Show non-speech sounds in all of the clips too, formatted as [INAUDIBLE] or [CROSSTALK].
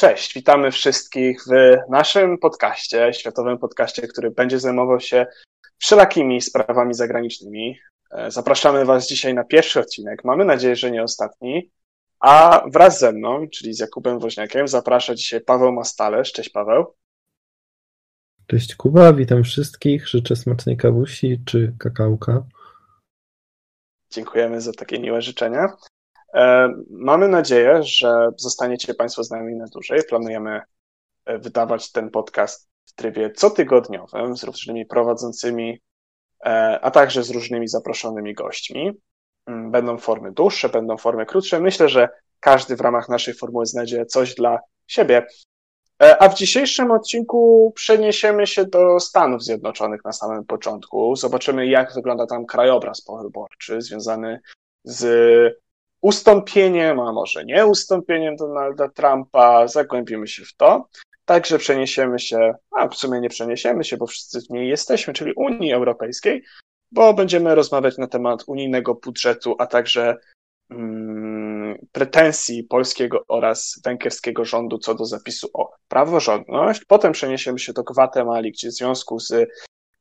Cześć, witamy wszystkich w naszym podcaście, światowym podcaście, który będzie zajmował się wszelakimi sprawami zagranicznymi. E, zapraszamy Was dzisiaj na pierwszy odcinek. Mamy nadzieję, że nie ostatni. A wraz ze mną, czyli z Jakubem Woźniakiem, zaprasza dzisiaj Paweł Mastalerz. Cześć Paweł. Cześć Kuba, witam wszystkich. Życzę smacznej kawusi czy kakałka. Dziękujemy za takie miłe życzenia. E, mamy nadzieję, że zostaniecie Państwo z nami na dłużej. Planujemy e, wydawać ten podcast w trybie cotygodniowym z różnymi prowadzącymi, e, a także z różnymi zaproszonymi gośćmi. Mm, będą formy dłuższe, będą formy krótsze. Myślę, że każdy w ramach naszej formuły znajdzie coś dla siebie. A w dzisiejszym odcinku przeniesiemy się do Stanów Zjednoczonych na samym początku. Zobaczymy, jak wygląda tam krajobraz powyborczy związany z ustąpieniem, a może nie ustąpieniem Donalda Trumpa. Zagłębimy się w to. Także przeniesiemy się, a w sumie nie przeniesiemy się, bo wszyscy w niej jesteśmy, czyli Unii Europejskiej, bo będziemy rozmawiać na temat unijnego budżetu, a także mm, pretensji polskiego oraz węgierskiego rządu co do zapisu o praworządność. Potem przeniesiemy się do Gwatemali, gdzie w związku z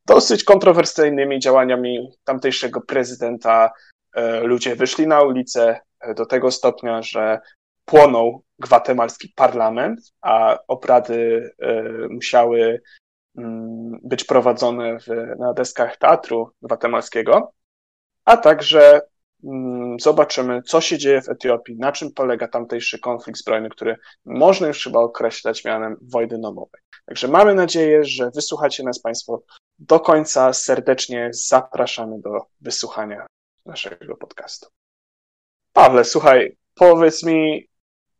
dosyć kontrowersyjnymi działaniami tamtejszego prezydenta e, ludzie wyszli na ulicę, do tego stopnia, że płonął gwatemalski parlament, a obrady e, musiały mm, być prowadzone w, na deskach teatru gwatemalskiego, a także mm, zobaczymy, co się dzieje w Etiopii, na czym polega tamtejszy konflikt zbrojny, który można już chyba określać mianem wojny domowej. Także mamy nadzieję, że wysłuchacie nas Państwo do końca. Serdecznie zapraszamy do wysłuchania naszego podcastu. Pawle, słuchaj, powiedz mi,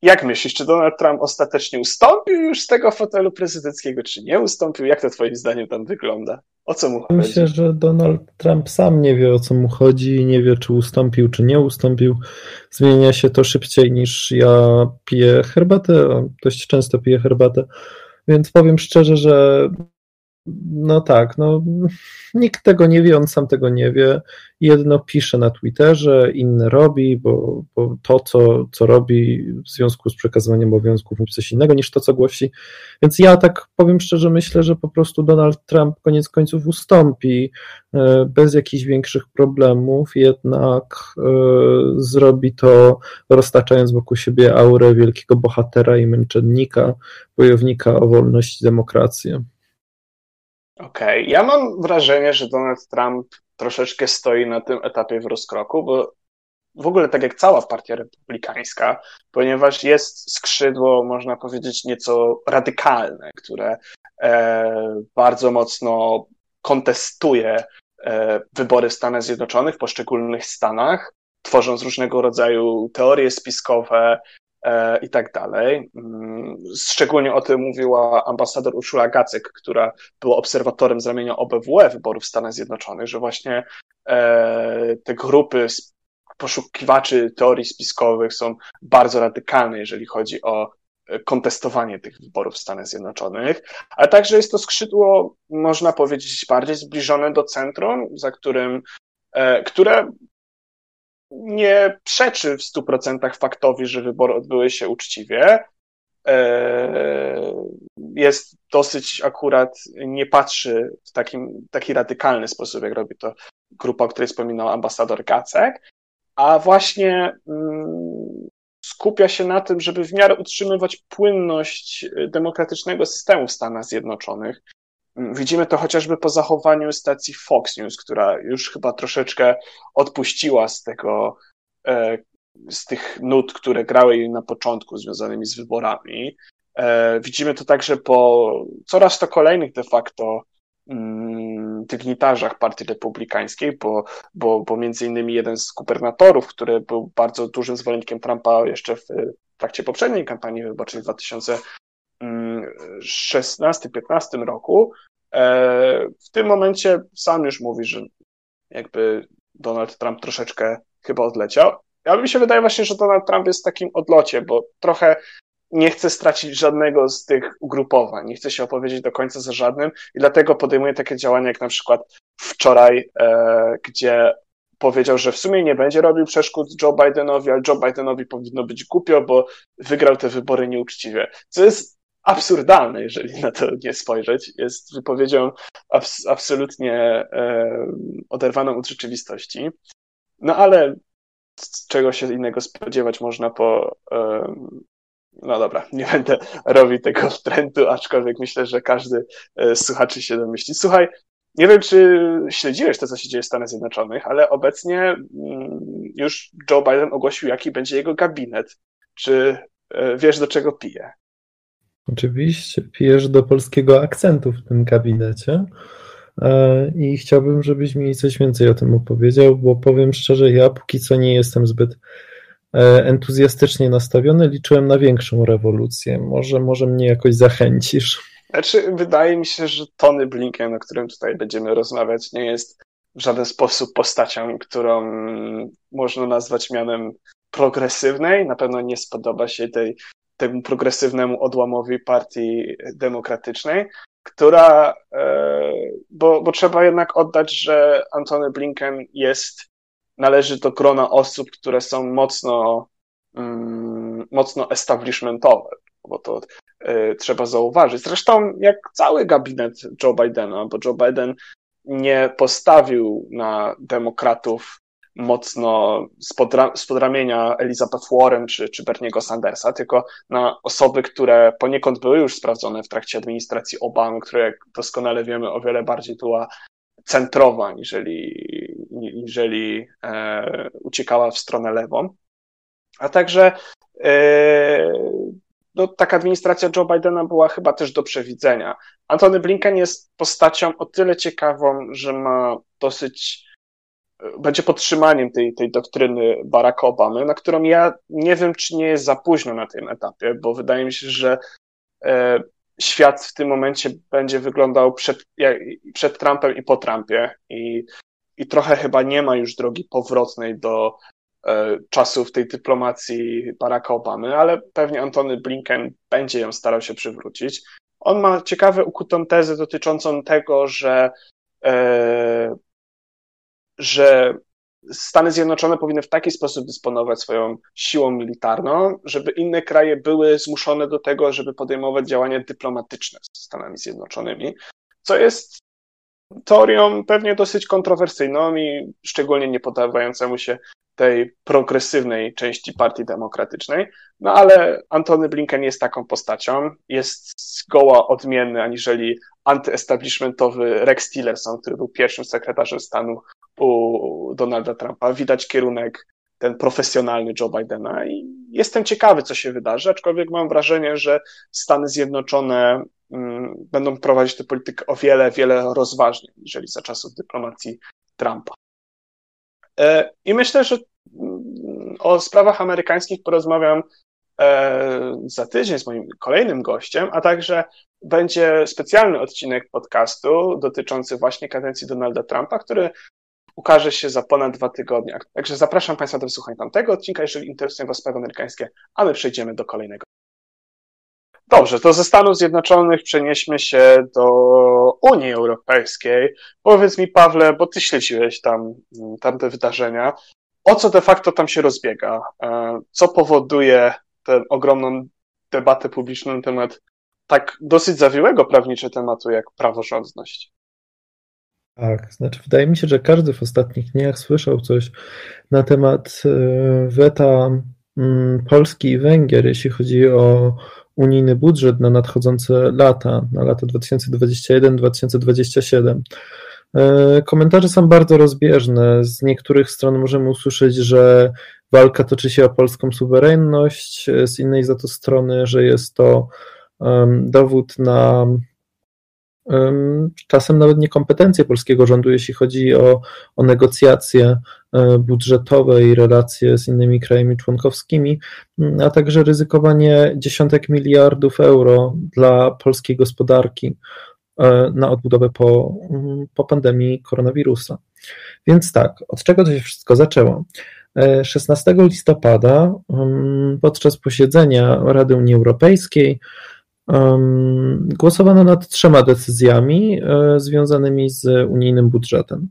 jak myślisz, czy Donald Trump ostatecznie ustąpił już z tego fotelu prezydenckiego, czy nie ustąpił? Jak to twoim zdaniem tam wygląda? O co mu chodzi? Myślę, że Donald Trump sam nie wie, o co mu chodzi, nie wie, czy ustąpił, czy nie ustąpił. Zmienia się to szybciej niż ja piję herbatę, dość często piję herbatę, więc powiem szczerze, że no tak, no nikt tego nie wie, on sam tego nie wie. Jedno pisze na Twitterze, inne robi, bo, bo to, co, co robi w związku z przekazywaniem obowiązków, mówi coś innego niż to, co głosi. Więc ja tak powiem szczerze, myślę, że po prostu Donald Trump koniec końców ustąpi e, bez jakichś większych problemów, jednak e, zrobi to roztaczając wokół siebie aurę wielkiego bohatera i męczennika, bojownika o wolność i demokrację. Okej, okay. ja mam wrażenie, że Donald Trump troszeczkę stoi na tym etapie w rozkroku, bo w ogóle tak jak cała partia republikańska, ponieważ jest skrzydło, można powiedzieć, nieco radykalne, które e, bardzo mocno kontestuje e, wybory w Stanach Zjednoczonych, w poszczególnych stanach, tworząc różnego rodzaju teorie spiskowe, i tak dalej. Mm, szczególnie o tym mówiła ambasador Urszula Gacek, która była obserwatorem z ramienia OBWE wyborów w Stanach Zjednoczonych, że właśnie e, te grupy poszukiwaczy teorii spiskowych są bardzo radykalne, jeżeli chodzi o e, kontestowanie tych wyborów w Stanach Zjednoczonych, ale także jest to skrzydło, można powiedzieć, bardziej zbliżone do centrum, za którym, które nie przeczy w 100% faktowi, że wybory odbyły się uczciwie. E, jest dosyć akurat, nie patrzy w takim, taki radykalny sposób, jak robi to grupa, o której wspominał ambasador Gacek, a właśnie mm, skupia się na tym, żeby w miarę utrzymywać płynność demokratycznego systemu w Stanach Zjednoczonych, Widzimy to chociażby po zachowaniu stacji Fox News, która już chyba troszeczkę odpuściła z tego, e, z tych nut, które grały jej na początku związanymi z wyborami. E, widzimy to także po coraz to kolejnych de facto mm, dygnitarzach Partii Republikańskiej, bo, bo, bo między innymi jeden z gubernatorów, który był bardzo dużym zwolennikiem Trumpa jeszcze w trakcie poprzedniej kampanii wyborczej w 2016-2015 roku, E, w tym momencie sam już mówi, że jakby Donald Trump troszeczkę chyba odleciał. Ja mi się wydaje właśnie, że Donald Trump jest w takim odlocie, bo trochę nie chce stracić żadnego z tych ugrupowań, nie chce się opowiedzieć do końca za żadnym i dlatego podejmuje takie działania jak na przykład wczoraj, e, gdzie powiedział, że w sumie nie będzie robił przeszkód Joe Bidenowi, ale Joe Bidenowi powinno być głupio, bo wygrał te wybory nieuczciwie. Co jest absurdalne, jeżeli na to nie spojrzeć. Jest wypowiedzią abs absolutnie e, oderwaną od rzeczywistości. No ale czego się innego spodziewać można po. E, no dobra, nie będę robił tego trendu, aczkolwiek myślę, że każdy e, z słuchaczy się domyśli. Słuchaj, nie wiem, czy śledziłeś to, co się dzieje w Stanach Zjednoczonych, ale obecnie mm, już Joe Biden ogłosił, jaki będzie jego gabinet. Czy e, wiesz, do czego pije? Oczywiście, pijesz do polskiego akcentu w tym gabinecie. E, I chciałbym, żebyś mi coś więcej o tym opowiedział, bo powiem szczerze, ja póki co nie jestem zbyt e, entuzjastycznie nastawiony. Liczyłem na większą rewolucję. Może, może mnie jakoś zachęcisz. Znaczy, wydaje mi się, że Tony Blinken, o którym tutaj będziemy rozmawiać, nie jest w żaden sposób postacią, którą można nazwać mianem progresywnej. Na pewno nie spodoba się tej, temu progresywnemu odłamowi partii demokratycznej, która, e, bo, bo trzeba jednak oddać, że Antony Blinken jest, należy do grona osób, które są mocno, mm, mocno establishmentowe, bo to y, trzeba zauważyć. Zresztą jak cały gabinet Joe Bidena, bo Joe Biden nie postawił na demokratów mocno spod, spod ramienia Elizabeth Warren czy, czy Berniego Sandersa, tylko na osoby, które poniekąd były już sprawdzone w trakcie administracji Obamy, która, jak doskonale wiemy, o wiele bardziej była centrowa, niżeli, niżeli e, uciekała w stronę lewą. A także e, no, taka administracja Joe Bidena była chyba też do przewidzenia. Antony Blinken jest postacią o tyle ciekawą, że ma dosyć będzie podtrzymaniem tej, tej doktryny Baracka Obamy, na którą ja nie wiem, czy nie jest za późno na tym etapie, bo wydaje mi się, że e, świat w tym momencie będzie wyglądał przed, jak, przed Trumpem i po Trumpie i, i trochę chyba nie ma już drogi powrotnej do e, czasów tej dyplomacji Baracka Obamy, ale pewnie Antony Blinken będzie ją starał się przywrócić. On ma ciekawe ukutą tezę dotyczącą tego, że e, że Stany Zjednoczone powinny w taki sposób dysponować swoją siłą militarną, żeby inne kraje były zmuszone do tego, żeby podejmować działania dyplomatyczne z Stanami Zjednoczonymi, co jest teorią pewnie dosyć kontrowersyjną i szczególnie nie podobającemu się tej progresywnej części Partii Demokratycznej. No ale Antony Blinken jest taką postacią, jest zgoła odmienny aniżeli antyestablishmentowy Rex Tillerson, który był pierwszym sekretarzem stanu u Donalda Trumpa. Widać kierunek ten profesjonalny Joe Bidena i jestem ciekawy, co się wydarzy, aczkolwiek mam wrażenie, że Stany Zjednoczone mm, będą prowadzić tę politykę o wiele, wiele rozważniej, niżeli za czasów dyplomacji Trumpa. E, I myślę, że mm, o sprawach amerykańskich porozmawiam e, za tydzień z moim kolejnym gościem, a także będzie specjalny odcinek podcastu dotyczący właśnie kadencji Donalda Trumpa, który ukaże się za ponad dwa tygodnie. Także zapraszam Państwa do wysłuchania tamtego odcinka, jeżeli interesują Was sprawy amerykańskie, a my przejdziemy do kolejnego. Dobrze, to ze Stanów Zjednoczonych przenieśmy się do Unii Europejskiej. Powiedz mi, Pawle, bo ty śledziłeś tam tamte wydarzenia, o co de facto tam się rozbiega? E, co powoduje tę ogromną debatę publiczną na temat tak dosyć zawiłego prawnicze tematu jak praworządność? Tak, znaczy wydaje mi się, że każdy w ostatnich dniach słyszał coś na temat e, weta mm, Polski i Węgier, jeśli chodzi o unijny budżet na nadchodzące lata, na lata 2021-2027. E, komentarze są bardzo rozbieżne. Z niektórych stron możemy usłyszeć, że walka toczy się o polską suwerenność, z innej za to strony, że jest to dowód na czasem nawet niekompetencje polskiego rządu, jeśli chodzi o, o negocjacje e, budżetowe i relacje z innymi krajami członkowskimi, a także ryzykowanie dziesiątek miliardów euro dla polskiej gospodarki e, na odbudowę po, po pandemii koronawirusa. Więc tak, od czego to się wszystko zaczęło? 16 e, listopada podczas posiedzenia Rady Unii Europejskiej Głosowano nad trzema decyzjami e, związanymi z unijnym budżetem.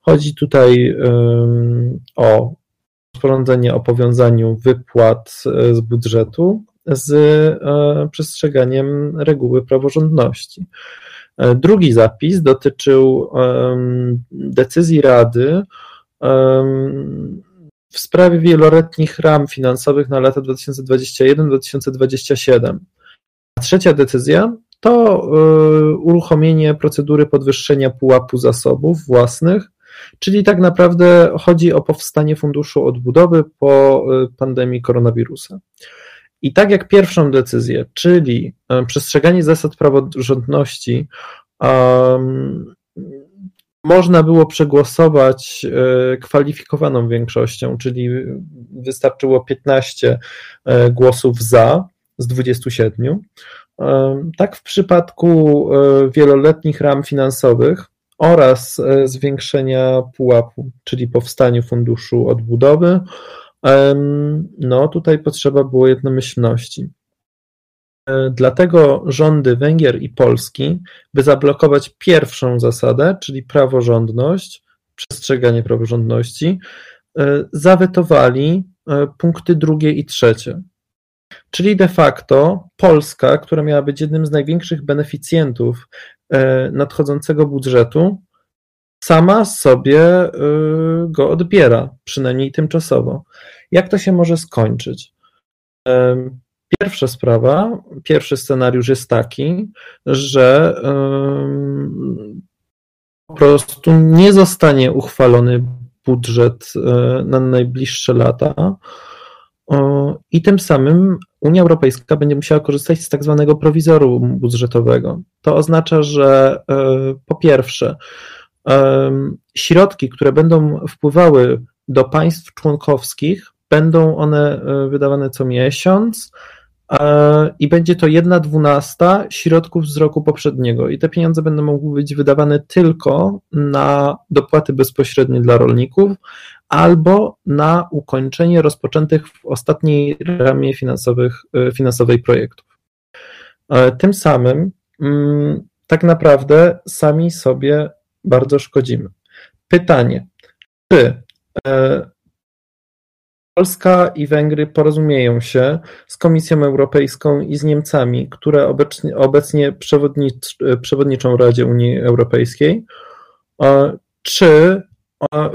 Chodzi tutaj o rozporządzenie o powiązaniu wypłat e, z budżetu z e, przestrzeganiem reguły praworządności. Drugi zapis dotyczył decyzji Rady w sprawie wieloletnich ram finansowych na lata 2021-2027. Trzecia decyzja to uruchomienie procedury podwyższenia pułapu zasobów własnych Czyli tak naprawdę chodzi o powstanie funduszu odbudowy po y, pandemii koronawirusa. I tak jak pierwszą decyzję, czyli y, przestrzeganie zasad praworządności, um, można było przegłosować y, kwalifikowaną większością, czyli wystarczyło 15 głosów za z 27. Tak w przypadku wieloletnich ram finansowych oraz e, zwiększenia pułapu, czyli powstaniu funduszu odbudowy. No tutaj potrzeba było jednomyślności. E, dlatego rządy Węgier i Polski, by zablokować pierwszą zasadę, czyli praworządność, przestrzeganie praworządności, e, zawetowali punkty drugie i trzecie. Czyli de facto Polska, która miała być jednym z największych beneficjentów E, nadchodzącego budżetu sama sobie e, go odbiera, przynajmniej tymczasowo. Jak to się może skończyć? E, pierwsza sprawa, pierwszy scenariusz jest taki, że po prostu nie zostanie uchwalony budżet na najbliższe lata i tym samym Unia Europejska będzie musiała korzystać z tak zwanego prowizorum budżetowego. To oznacza, że e, po pierwsze, e, środki, które będą wpływały do państw członkowskich, będą one e, wydawane co miesiąc i będzie to jedna dwunasta środków z roku poprzedniego. I te pieniądze będą mogły być wydawane tylko na dopłaty bezpośrednie dla rolników, albo na ukończenie rozpoczętych w ostatniej ramie finansowych, e, finansowej projektów. E, tym samym mm, tak naprawdę sami sobie bardzo szkodzimy. Pytanie, czy e, Polska i Węgry porozumieją się z Komisją Europejską i z Niemcami, które obecnie, obecnie przewodnicz, przewodniczą Radzie Unii Europejskiej, czy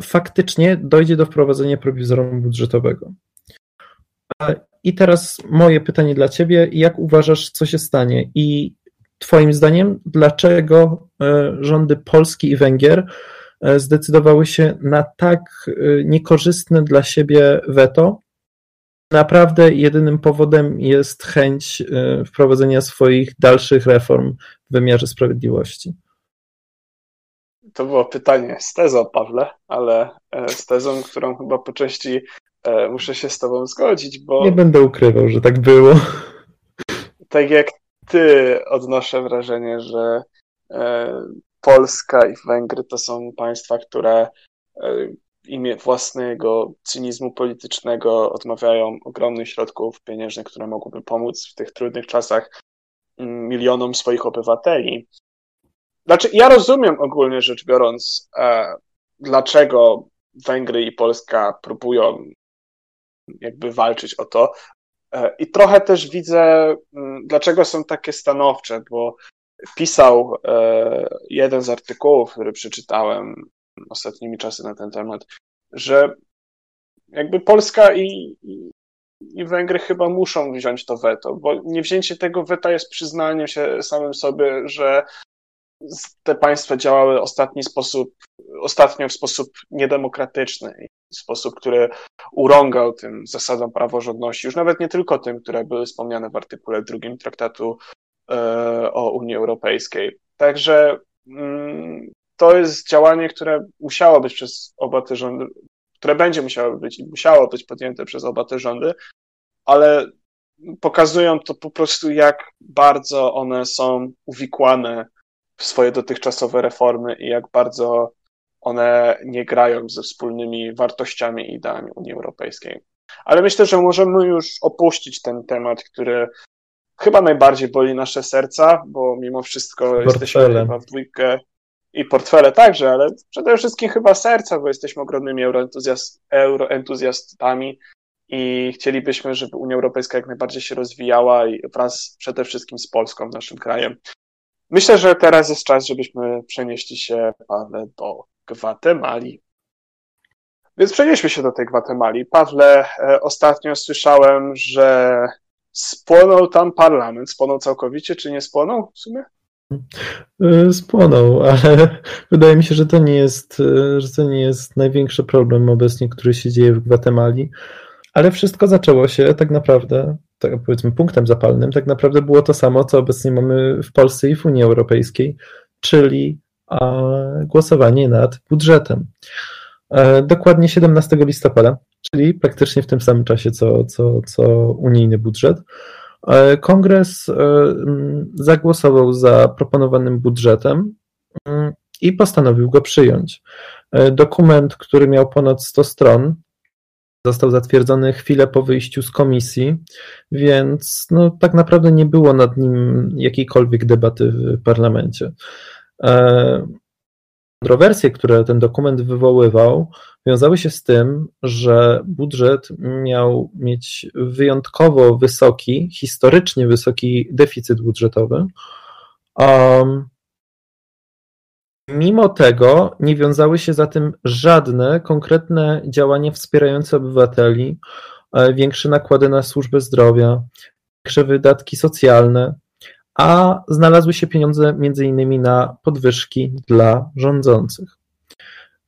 faktycznie dojdzie do wprowadzenia prowizorium budżetowego. I teraz moje pytanie dla Ciebie: jak uważasz, co się stanie? I Twoim zdaniem, dlaczego e, rządy Polski i Węgier zdecydowały się na tak e, niekorzystne dla siebie weto? Naprawdę jedynym powodem jest chęć wprowadzenia swoich dalszych reform w wymiarze sprawiedliwości to było pytanie z tezą, Pawle, ale e, z tezą, którą chyba po części e, muszę się z Tobą zgodzić, bo. Nie będę ukrywał, że tak było. Tak jak Ty odnoszę wrażenie, że e, Polska i Węgry to są państwa, które w imię własnego cynizmu politycznego odmawiają ogromnych środków pieniężnych, które mogłyby pomóc w tych trudnych czasach mm, milionom swoich obywateli. Znaczy, ja rozumiem ogólnie rzecz biorąc, e, dlaczego Węgry i Polska próbują jakby walczyć o to. E, I trochę też widzę, mm, dlaczego są takie stanowcze, bo pisał e, jeden z artykułów, który przeczytałem ostatnimi czasy na ten temat, że jakby Polska i, i, Węgry chyba muszą wziąć to weto, bo niewzięcie tego weta jest przyznaniem się samym sobie, że te państwa działały ostatni sposób, ostatnio w sposób niedemokratyczny, w sposób, który urągał tym zasadom praworządności, już nawet nie tylko tym, które były wspomniane w artykule drugim traktatu o Unii Europejskiej. Także mm, to jest działanie, które musiało być przez oba te rządy, które będzie musiało być i musiało być podjęte przez oba te rządy, ale pokazują to po prostu, jak bardzo one są uwikłane w swoje dotychczasowe reformy i jak bardzo one nie grają ze wspólnymi wartościami i ideami Unii Europejskiej. Ale myślę, że możemy już opuścić ten temat, który chyba najbardziej boli nasze serca, bo mimo wszystko jesteśmy chyba w dwójkę i portfele także, ale przede wszystkim chyba serca, bo jesteśmy ogromnymi euroentuzjast, euroentuzjastami i chcielibyśmy, żeby Unia Europejska jak najbardziej się rozwijała i wraz przede wszystkim z Polską, naszym krajem. Myślę, że teraz jest czas, żebyśmy przenieśli się, Pawle, do Gwatemali. Więc przenieśmy się do tej Gwatemali. Pawle, e, ostatnio słyszałem, że spłonął tam parlament. Spłonął całkowicie, czy nie spłonął w sumie? E, spłonął, ale [LAUGHS] wydaje mi się, że to nie jest, e, że to nie jest największy problem obecnie, który się dzieje w Gwatemali. Ale wszystko zaczęło się tak naprawdę, tak powiedzmy, punktem zapalnym, tak naprawdę było to samo, co obecnie mamy w Polsce i w Unii Europejskiej, czyli głosowanie nad budżetem. E, dokładnie 17 listopada, czyli praktycznie w tym samym czasie, co, co, co unijny budżet. E, kongres e, zagłosował za proponowanym budżetem i postanowił go przyjąć. Dokument, który miał ponad 100 stron, został zatwierdzony chwilę po wyjściu z komisji, więc no, tak naprawdę nie było nad nim jakiejkolwiek debaty w parlamencie. Kontrowersje, które ten dokument wywoływał, wiązały się z tym, że budżet miał mieć wyjątkowo wysoki, historycznie wysoki deficyt budżetowy. Um, mimo tego nie wiązały się za tym żadne konkretne działania wspierające obywateli, e, większe nakłady na służbę zdrowia, większe wydatki socjalne, a znalazły się pieniądze między innymi na podwyżki dla rządzących.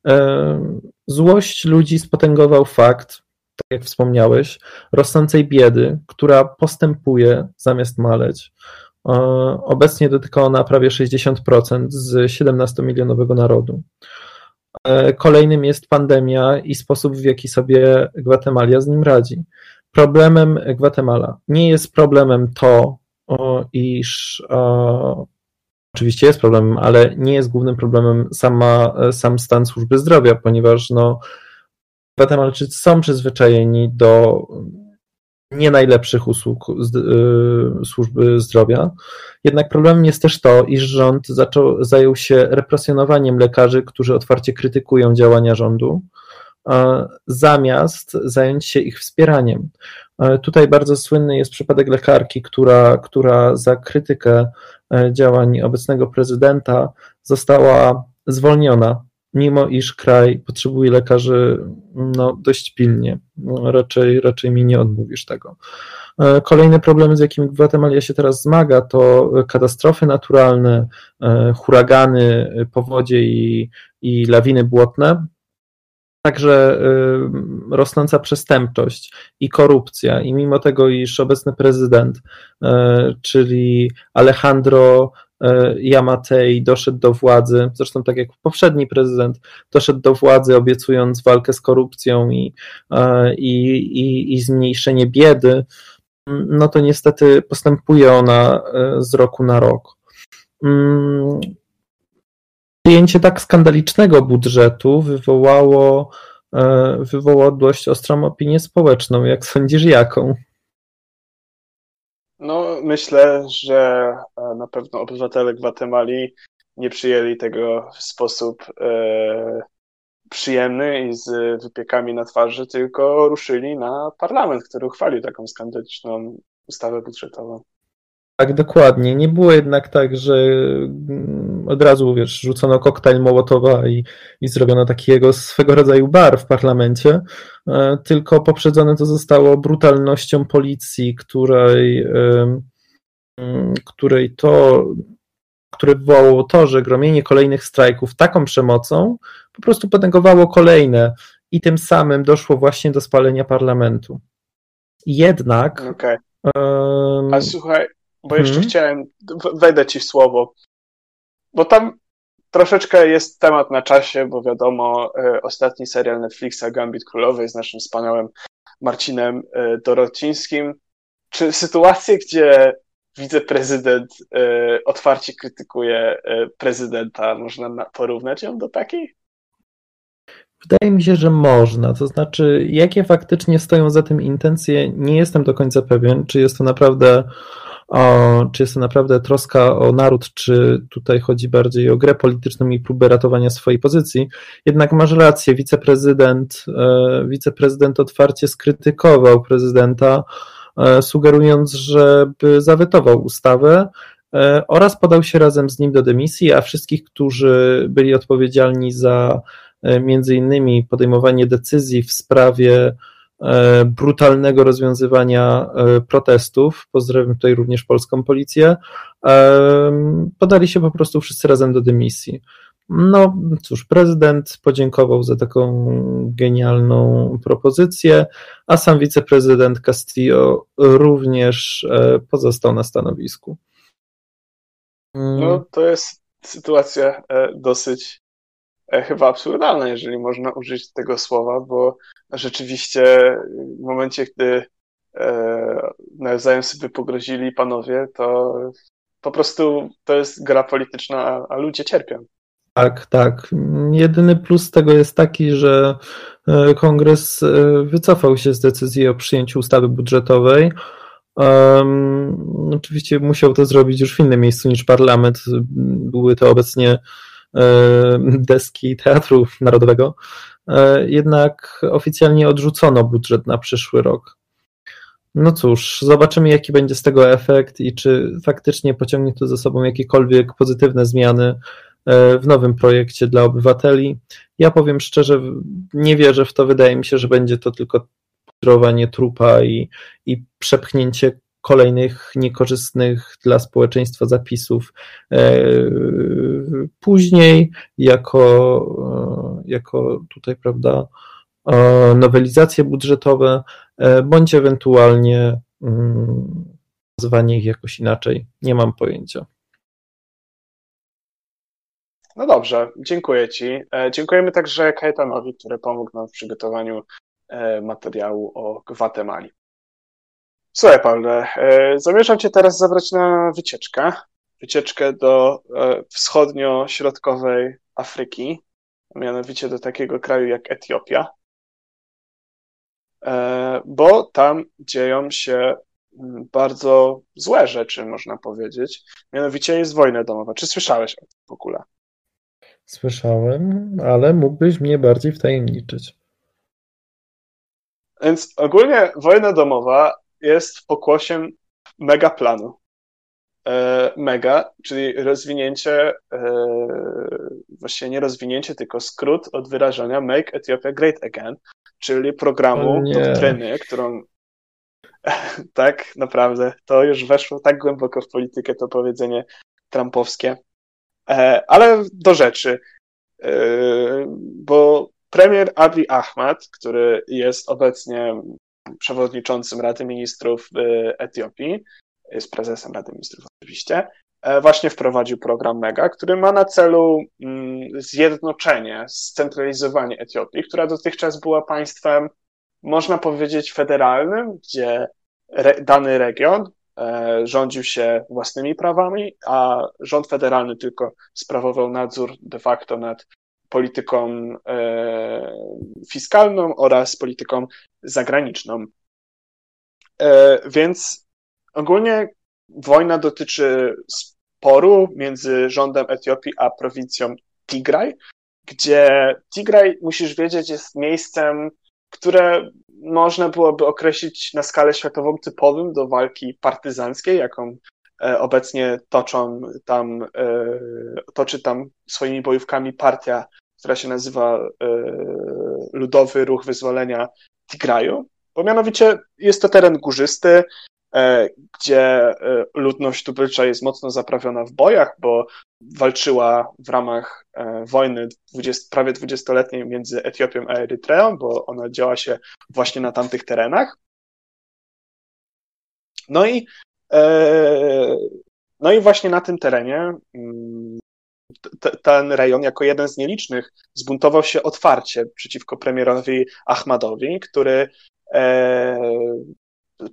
E, złość ludzi spotęgował fakt, tak jak wspomniałeś, rosnącej biedy, która postępuje zamiast maleć. E, obecnie dotyka ona prawie 60% z 17-milionowego narodu. E, kolejnym jest pandemia i sposób, w jaki sobie Gwatemalia z nim radzi. Problemem Gwatemala nie jest problemem to, iż oczywiście jest problemem, ale nie jest głównym problemem sama, sam stan służby zdrowia, ponieważ no, Gwatemalczycy są przyzwyczajeni do nie najlepszych usług y, służby zdrowia. Jednak problemem jest też to, iż rząd zaczął, zajął się represjonowaniem lekarzy, którzy otwarcie krytykują działania rządu, zamiast zająć się ich wspieraniem. Tutaj bardzo słynny jest przypadek lekarki, która, która za krytykę e, działań obecnego prezydenta została zwolniona, mimo iż kraj potrzebuje lekarzy no, dość pilnie. No, raczej, raczej mi nie odmówisz tego. E, kolejne problemy, z jakimi Gwatemalia się teraz zmaga, to katastrofy naturalne, e, huragany, powodzie i, i lawiny błotne także y, rosnąca przestępczość i korupcja. I mimo tego, iż obecny prezydent, y, czyli Alejandro y, Yamatei doszedł do władzy, zresztą tak jak poprzedni prezydent, doszedł do władzy obiecując walkę z korupcją i, i, i, i zmniejszenie biedy, no to niestety postępuje ona z roku na rok. Przyjęcie tak skandalicznego budżetu wywołało, e, wywołało dość ostrą opinię społeczną. Jak sądzisz, jaką? No, myślę, że e, na pewno obywatele Gwatemali nie przyjęli tego w sposób e, przyjemny i z wypiekami na twarzy, tylko ruszyli na parlament, który uchwalił taką skandaliczną ustawę budżetową. Tak, dokładnie. Nie było jednak tak, że mm, od razu, wiesz, rzucono koktajl Mołotowa i, i zrobiono takiego swego rodzaju bar w parlamencie, e, tylko poprzedzone to zostało brutalnością policji, której, mm, której to, które wywołało to, że gromienie kolejnych strajków taką przemocą po prostu potęgowało kolejne i tym samym doszło właśnie do spalenia parlamentu. Jednak. Okay. Um, A słuchaj, bo jeszcze hmm. chciałem, wejdę ci w słowo, bo tam troszeczkę jest temat na czasie, bo wiadomo, y, ostatni serial Netflixa Gambit Królowej z naszym wspaniałym Marcinem y, Dorocińskim. Czy sytuacje, gdzie wiceprezydent y, otwarcie krytykuje prezydenta, można porównać ją do takiej? Wydaje mi się, że można. To znaczy, jakie faktycznie stoją za tym intencje, nie jestem do końca pewien, czy jest to naprawdę o, czy jest to naprawdę troska o naród, czy tutaj chodzi bardziej o grę polityczną i próbę ratowania swojej pozycji. Jednak masz rację, wiceprezydent, e, wiceprezydent otwarcie skrytykował prezydenta, e, sugerując, żeby zawetował ustawę e, oraz podał się razem z nim do dymisji, a wszystkich, którzy byli odpowiedzialni za między innymi podejmowanie decyzji w sprawie brutalnego rozwiązywania e, protestów, pozdrawiam tutaj również polską policję, e, podali się po prostu wszyscy razem do dymisji. No cóż, prezydent podziękował za taką genialną propozycję, a sam wiceprezydent Castillo również pozostał na stanowisku. No to jest sytuacja dosyć chyba absurdalna, jeżeli można użyć tego słowa, bo rzeczywiście w momencie, gdy e, nawzajem sobie pogrozili panowie, to po prostu to jest gra polityczna, a, ludzie cierpią. Tak, tak. Jedyny plus tego jest taki, że e, kongres e, wycofał się z decyzji o przyjęciu ustawy budżetowej. Um, oczywiście musiał to zrobić już w innym miejscu niż parlament. Były to obecnie deski Teatru Narodowego. E, jednak oficjalnie odrzucono budżet na przyszły rok. No cóż, zobaczymy, jaki będzie z tego efekt i czy faktycznie pociągnie to ze sobą jakiekolwiek pozytywne zmiany e, w nowym projekcie dla obywateli. Ja powiem szczerze, nie wierzę w to. Wydaje mi się, że będzie to tylko pudrowanie trupa i, i przepchnięcie kolejnych niekorzystnych dla społeczeństwa zapisów e, później jako, e, jako tutaj, prawda, e, nowelizacje budżetowe, bądź ewentualnie mm, nazwanie ich jakoś inaczej. Nie mam pojęcia. No dobrze, dziękuję Ci. Dziękujemy także Kajetanowi, który pomógł nam w przygotowaniu materiału o Gwatemali. Słuchaj, Paweł, e, zamierzam Cię teraz zabrać na wycieczkę. Wycieczkę do e, wschodnio-środkowej Afryki, mianowicie do takiego kraju jak Etiopia, e, bo tam dzieją się mm, bardzo złe rzeczy, można powiedzieć. Mianowicie jest wojna domowa. Czy słyszałeś o tym w ogóle? Słyszałem, ale mógłbyś mnie bardziej wtajemniczyć. Więc ogólnie wojna domowa jest pokłosiem megaplanu. E, mega, czyli rozwinięcie, e, właściwie nie rozwinięcie, tylko skrót od wyrażenia Make Ethiopia Great Again, czyli programu, doktryny, którą [LAUGHS] tak naprawdę to już weszło tak głęboko w politykę to powiedzenie trumpowskie. E, ale do rzeczy, bo premier Abiy Ahmed, który jest obecnie przewodniczącym Rady Ministrów y, Etiopii, jest prezesem Rady Ministrów oczywiście, e, właśnie wprowadził program MEGA, który ma na celu mm, zjednoczenie, scentralizowanie Etiopii, która dotychczas była państwem, można powiedzieć, federalnym, gdzie dany region e, rządził się własnymi prawami, a rząd federalny tylko sprawował nadzór de facto nad polityką e, fiskalną oraz polityką zagraniczną. E, więc ogólnie wojna dotyczy sporu między rządem Etiopii a prowincją Tigraj, gdzie Tigraj, musisz wiedzieć, jest miejscem, które można byłoby określić na skalę światową typowym do walki partyzanckiej, jaką e, obecnie toczą tam, toczy tam swoimi bojówkami partia która się nazywa e, Ludowy Ruch Wyzwolenia Tigraju, bo mianowicie jest to teren górzysty, e, gdzie e, ludność tubylcza jest mocno zaprawiona w bojach, bo walczyła w ramach wojny 20, prawie dwudziestoletniej między Etiopią a Erytreą, bo ona działa się właśnie na tamtych terenach. No i, no i właśnie na tym terenie mm, ten rejon jako jeden z nielicznych zbuntował się otwarcie przeciwko premierowi Ahmadowi, który e,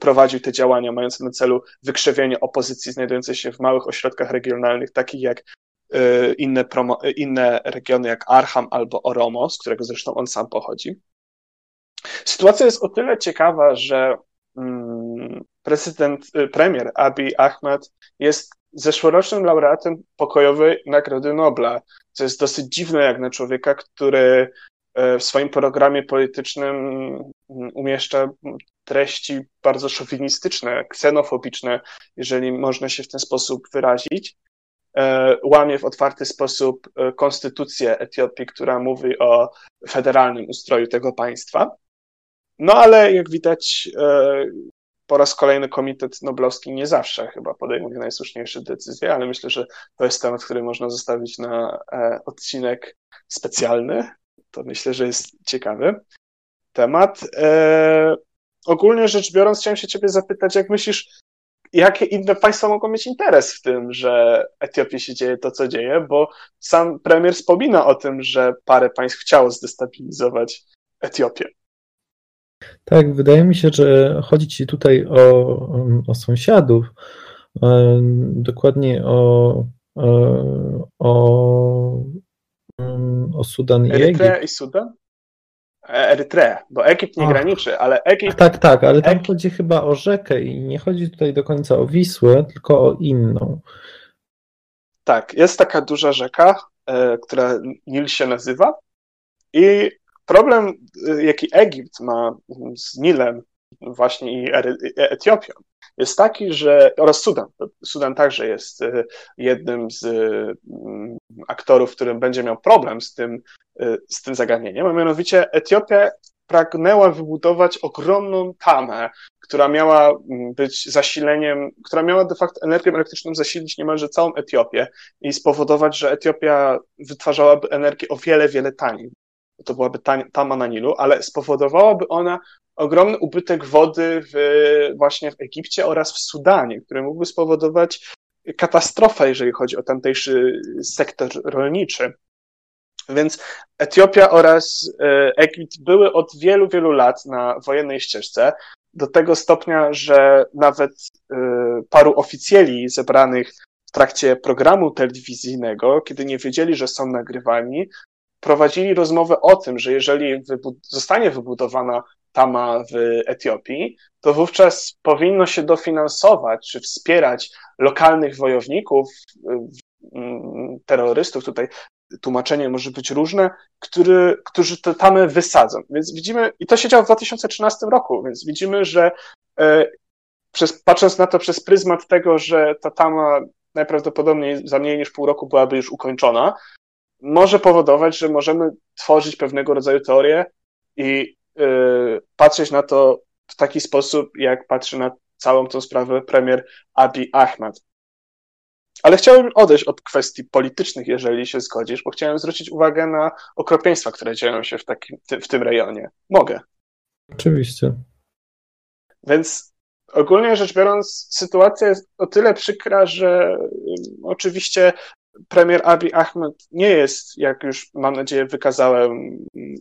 prowadził te działania mające na celu wykrzewienie opozycji znajdującej się w małych ośrodkach regionalnych, takich jak e, inne, promo, inne regiony jak Arham albo Oromo, z którego zresztą on sam pochodzi. Sytuacja jest o tyle ciekawa, że mm, prezydent, y, premier Abiy Ahmed jest zeszłorocznym laureatem pokojowej Nagrody Nobla, co jest dosyć dziwne jak na człowieka, który e, w swoim programie politycznym mm, umieszcza treści bardzo szowinistyczne, ksenofobiczne, jeżeli można się w ten sposób wyrazić. E, łamie w otwarty sposób e, konstytucję Etiopii, która mówi o federalnym ustroju tego państwa. No ale jak widać, po raz kolejny Komitet Noblowski nie zawsze chyba podejmuje najsłuszniejsze decyzje, ale myślę, że to jest temat, który można zostawić na e, odcinek specjalny. To myślę, że jest ciekawy temat. E, ogólnie rzecz biorąc, chciałem się ciebie zapytać, jak myślisz, jakie inne państwa mogą mieć interes w tym, że Etiopii się dzieje to, co dzieje, bo sam premier wspomina o tym, że parę państw chciało zdestabilizować Etiopię. Tak, wydaje mi się, że chodzi Ci tutaj o, o sąsiadów, dokładnie o, o, o Sudan i Erytrea Egipt. i Sudan? E, Erytrea, bo Egipt nie Ach. graniczy, ale Egipt... Tak, tak, ale tam Egipt... chodzi chyba o rzekę i nie chodzi tutaj do końca o Wisłę, tylko o inną. Tak, jest taka duża rzeka, e, która Nil się nazywa i Problem, y, jaki Egipt ma z Nilem właśnie i Etiopią, jest taki, że oraz Sudan. Sudan także jest y, jednym z y, aktorów, którym będzie miał problem z tym, z tym zagadnieniem, a mianowicie Etiopia pragnęła wybudować ogromną tamę, która miała być zasileniem, która miała de facto energią elektryczną zasilić niemalże całą Etiopię i spowodować, że Etiopia wytwarzałaby energię o wiele, wiele taniej to byłaby tama na Nilu, ale spowodowałaby ona ogromny ubytek wody w, właśnie w Egipcie oraz w Sudanie, który mógłby spowodować katastrofę, jeżeli chodzi o tamtejszy sektor rolniczy. Więc Etiopia oraz e, Egipt były od wielu, wielu lat na wojennej ścieżce, do tego stopnia, że nawet e, paru oficjeli zebranych w trakcie programu telewizyjnego, kiedy nie wiedzieli, że są nagrywani, prowadzili rozmowę o tym, że jeżeli zostanie wybudowana tama w Etiopii, to wówczas powinno się dofinansować czy wspierać lokalnych wojowników, mm, terrorystów, tutaj tłumaczenie może być różne, który, którzy te tamy wysadzą. Więc widzimy, i to się działo w 2013 roku, więc widzimy, że e, przez, patrząc na to przez pryzmat tego, że ta tama najprawdopodobniej za mniej niż pół roku byłaby już ukończona, może powodować, że możemy tworzyć pewnego rodzaju teorie i yy, patrzeć na to w taki sposób, jak patrzy na całą tą sprawę premier Abiy Ahmed. Ale chciałbym odejść od kwestii politycznych, jeżeli się zgodzisz, bo chciałem zwrócić uwagę na okropieństwa, które dzieją się w, takim, w tym rejonie. Mogę. Oczywiście. Więc ogólnie rzecz biorąc, sytuacja jest o tyle przykra, że oczywiście premier Abiy Ahmed nie jest, jak już mam nadzieję wykazałem,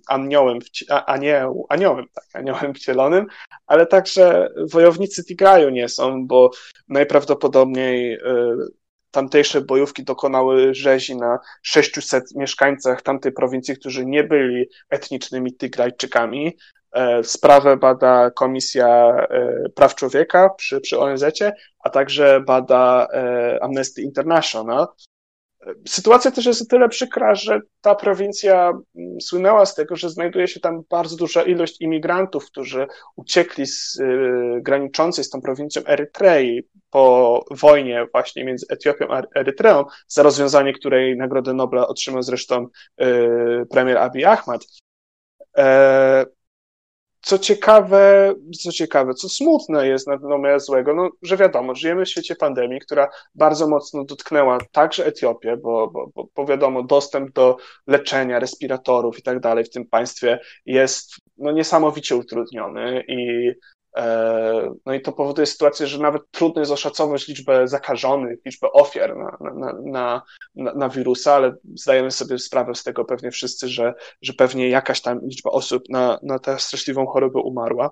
aniołem, anioł, aniołem, tak, aniołem wcielonym, ale także wojownicy Tigraju nie są, bo najprawdopodobniej y, tamtejsze bojówki dokonały rzezi na 600 mieszkańcach tamtej prowincji, którzy nie byli etnicznymi Tigrajczykami. E, sprawę bada Komisja e, Praw Człowieka przy, przy ONZ, a także bada e, Amnesty International. Sytuacja też jest o tyle przykra, że ta prowincja mm, słynęła z tego, że znajduje się tam bardzo duża ilość imigrantów, którzy uciekli z y, graniczącej z tą prowincją Erytrei po wojnie właśnie między Etiopią a Erytreą, za rozwiązanie której Nagrodę Nobla otrzymał zresztą y, premier Abiy Ahmed. E, co ciekawe, co ciekawe, co smutne jest na no złego, no, że wiadomo, żyjemy w świecie pandemii, która bardzo mocno dotknęła także Etiopię, bo, bo, bo, wiadomo, dostęp do leczenia, respiratorów i tak dalej w tym państwie jest no, niesamowicie utrudniony i no i to powoduje sytuację, że nawet trudno jest oszacować liczbę zakażonych, liczbę ofiar na, na, na, na, na wirusa, ale zdajemy sobie sprawę z tego pewnie wszyscy, że, że pewnie jakaś tam liczba osób na, na tę straszliwą chorobę umarła.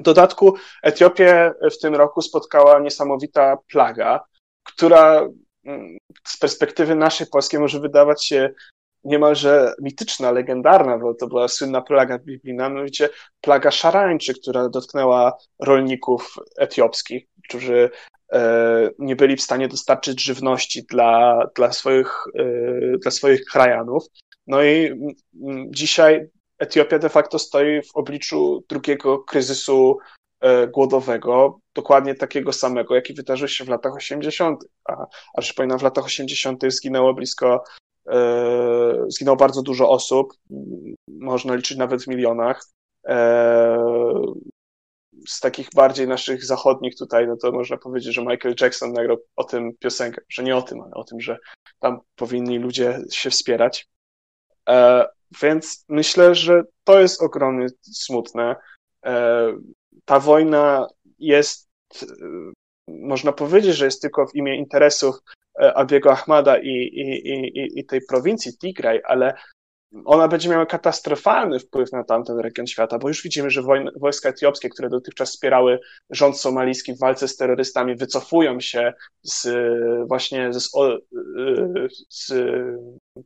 W dodatku Etiopię w tym roku spotkała niesamowita plaga, która mm, z perspektywy naszej polskiej może wydawać się niemalże mityczna, legendarna, bo to była słynna plaga biblijna, mianowicie plaga szarańczy, która dotknęła rolników etiopskich, którzy e, nie byli w stanie dostarczyć żywności dla, dla, swoich, e, dla swoich krajanów. No i dzisiaj Etiopia de facto stoi w obliczu drugiego kryzysu e, głodowego, dokładnie takiego samego, jaki wydarzył się w latach 80. A, a przypominam, w latach 80. zginęło blisko, zginęło bardzo dużo osób, można liczyć nawet w milionach. E, z takich bardziej naszych zachodnich tutaj, no to można powiedzieć, że Michael Jackson nagrał o tym piosenkę, że nie o tym, ale o tym, że tam powinni ludzie się wspierać. E, więc myślę, że to jest ogromnie smutne. E, ta wojna jest, e, można powiedzieć, że jest tylko w imię interesów Abiego Ahmada i, i, i, i tej prowincji Tigray, ale ona będzie miała katastrofalny wpływ na tamten region świata, bo już widzimy, że wojska etiopskie, które dotychczas wspierały rząd somalijski w walce z terrorystami, wycofują się z właśnie z, z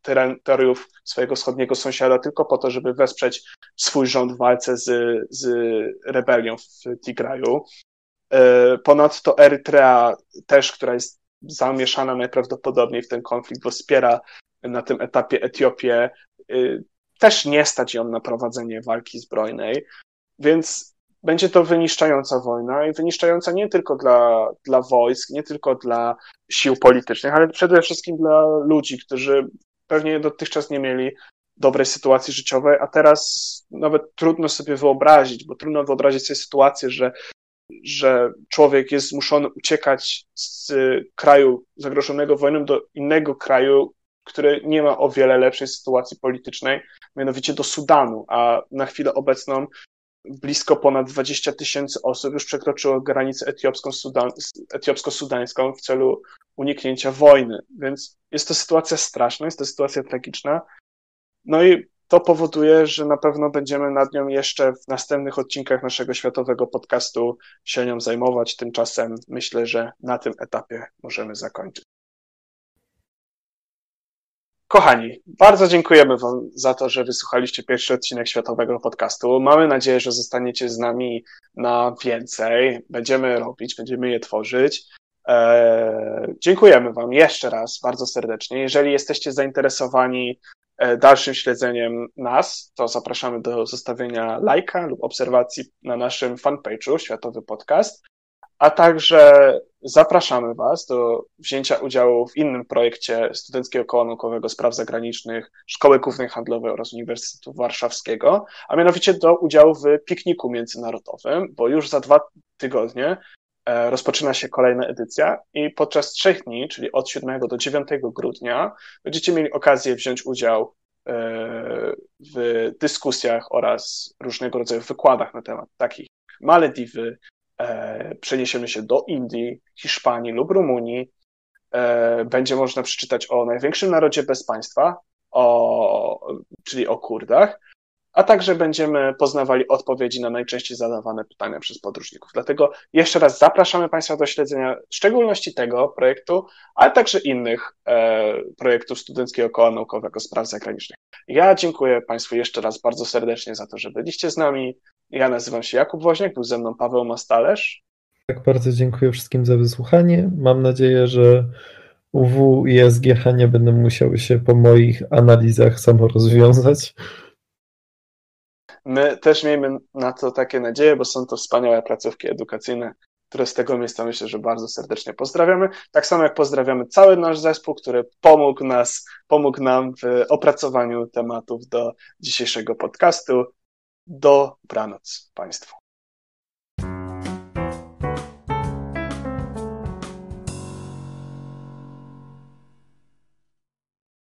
terytoriów swojego wschodniego sąsiada tylko po to, żeby wesprzeć swój rząd w walce z, z rebelią w Tigraju. E, ponadto Erytrea też, która jest zamieszana najprawdopodobniej w ten konflikt, bo wspiera na tym etapie Etiopię, y, też nie stać ją na prowadzenie walki zbrojnej, więc będzie to wyniszczająca wojna i wyniszczająca nie tylko dla, dla wojsk, nie tylko dla sił politycznych, ale przede wszystkim dla ludzi, którzy pewnie dotychczas nie mieli dobrej sytuacji życiowej, a teraz nawet trudno sobie wyobrazić, bo trudno wyobrazić sobie sytuację, że, że człowiek jest zmuszony uciekać z kraju zagrożonego wojną do innego kraju, który nie ma o wiele lepszej sytuacji politycznej, mianowicie do Sudanu, a na chwilę obecną blisko ponad 20 tysięcy osób już przekroczyło granicę etiopsko-sudańską w celu uniknięcia wojny. Więc jest to sytuacja straszna, jest to sytuacja tragiczna. No i to powoduje, że na pewno będziemy nad nią jeszcze w następnych odcinkach naszego światowego podcastu się nią zajmować. Tymczasem myślę, że na tym etapie możemy zakończyć. Kochani, bardzo dziękujemy Wam za to, że wysłuchaliście pierwszy odcinek Światowego Podcastu. Mamy nadzieję, że zostaniecie z nami na więcej. Będziemy robić, będziemy je tworzyć. Eee, dziękujemy Wam jeszcze raz bardzo serdecznie. Jeżeli jesteście zainteresowani dalszym śledzeniem nas, to zapraszamy do zostawienia lajka lub obserwacji na naszym fanpage'u Światowy Podcast. A także zapraszamy Was do wzięcia udziału w innym projekcie Studenckiego Koła Naukowego Spraw Zagranicznych Szkoły Głównej Handlowej oraz Uniwersytetu Warszawskiego, a mianowicie do udziału w pikniku międzynarodowym, bo już za dwa tygodnie e, rozpoczyna się kolejna edycja i podczas trzech dni, czyli od 7 do 9 grudnia, będziecie mieli okazję wziąć udział e, w dyskusjach oraz różnego rodzaju wykładach na temat takich Malediwy, E, przeniesiemy się do Indii, Hiszpanii lub Rumunii, e, będzie można przeczytać o największym narodzie bez państwa, o, czyli o Kurdach, a także będziemy poznawali odpowiedzi na najczęściej zadawane pytania przez podróżników. Dlatego jeszcze raz zapraszamy Państwa do śledzenia w szczególności tego projektu, ale także innych e, projektów Studenckiego Koła Naukowego Spraw Zagranicznych. Ja dziękuję Państwu jeszcze raz bardzo serdecznie za to, że byliście z nami. Ja nazywam się Jakub Woźniak, był ze mną Paweł Mastalerz. Tak, bardzo dziękuję wszystkim za wysłuchanie. Mam nadzieję, że UW i SGH nie będą musiały się po moich analizach samo rozwiązać. My też miejmy na to takie nadzieje, bo są to wspaniałe placówki edukacyjne, które z tego miejsca myślę, że bardzo serdecznie pozdrawiamy. Tak samo jak pozdrawiamy cały nasz zespół, który pomógł nas, pomógł nam w opracowaniu tematów do dzisiejszego podcastu. Dobranoc Państwu.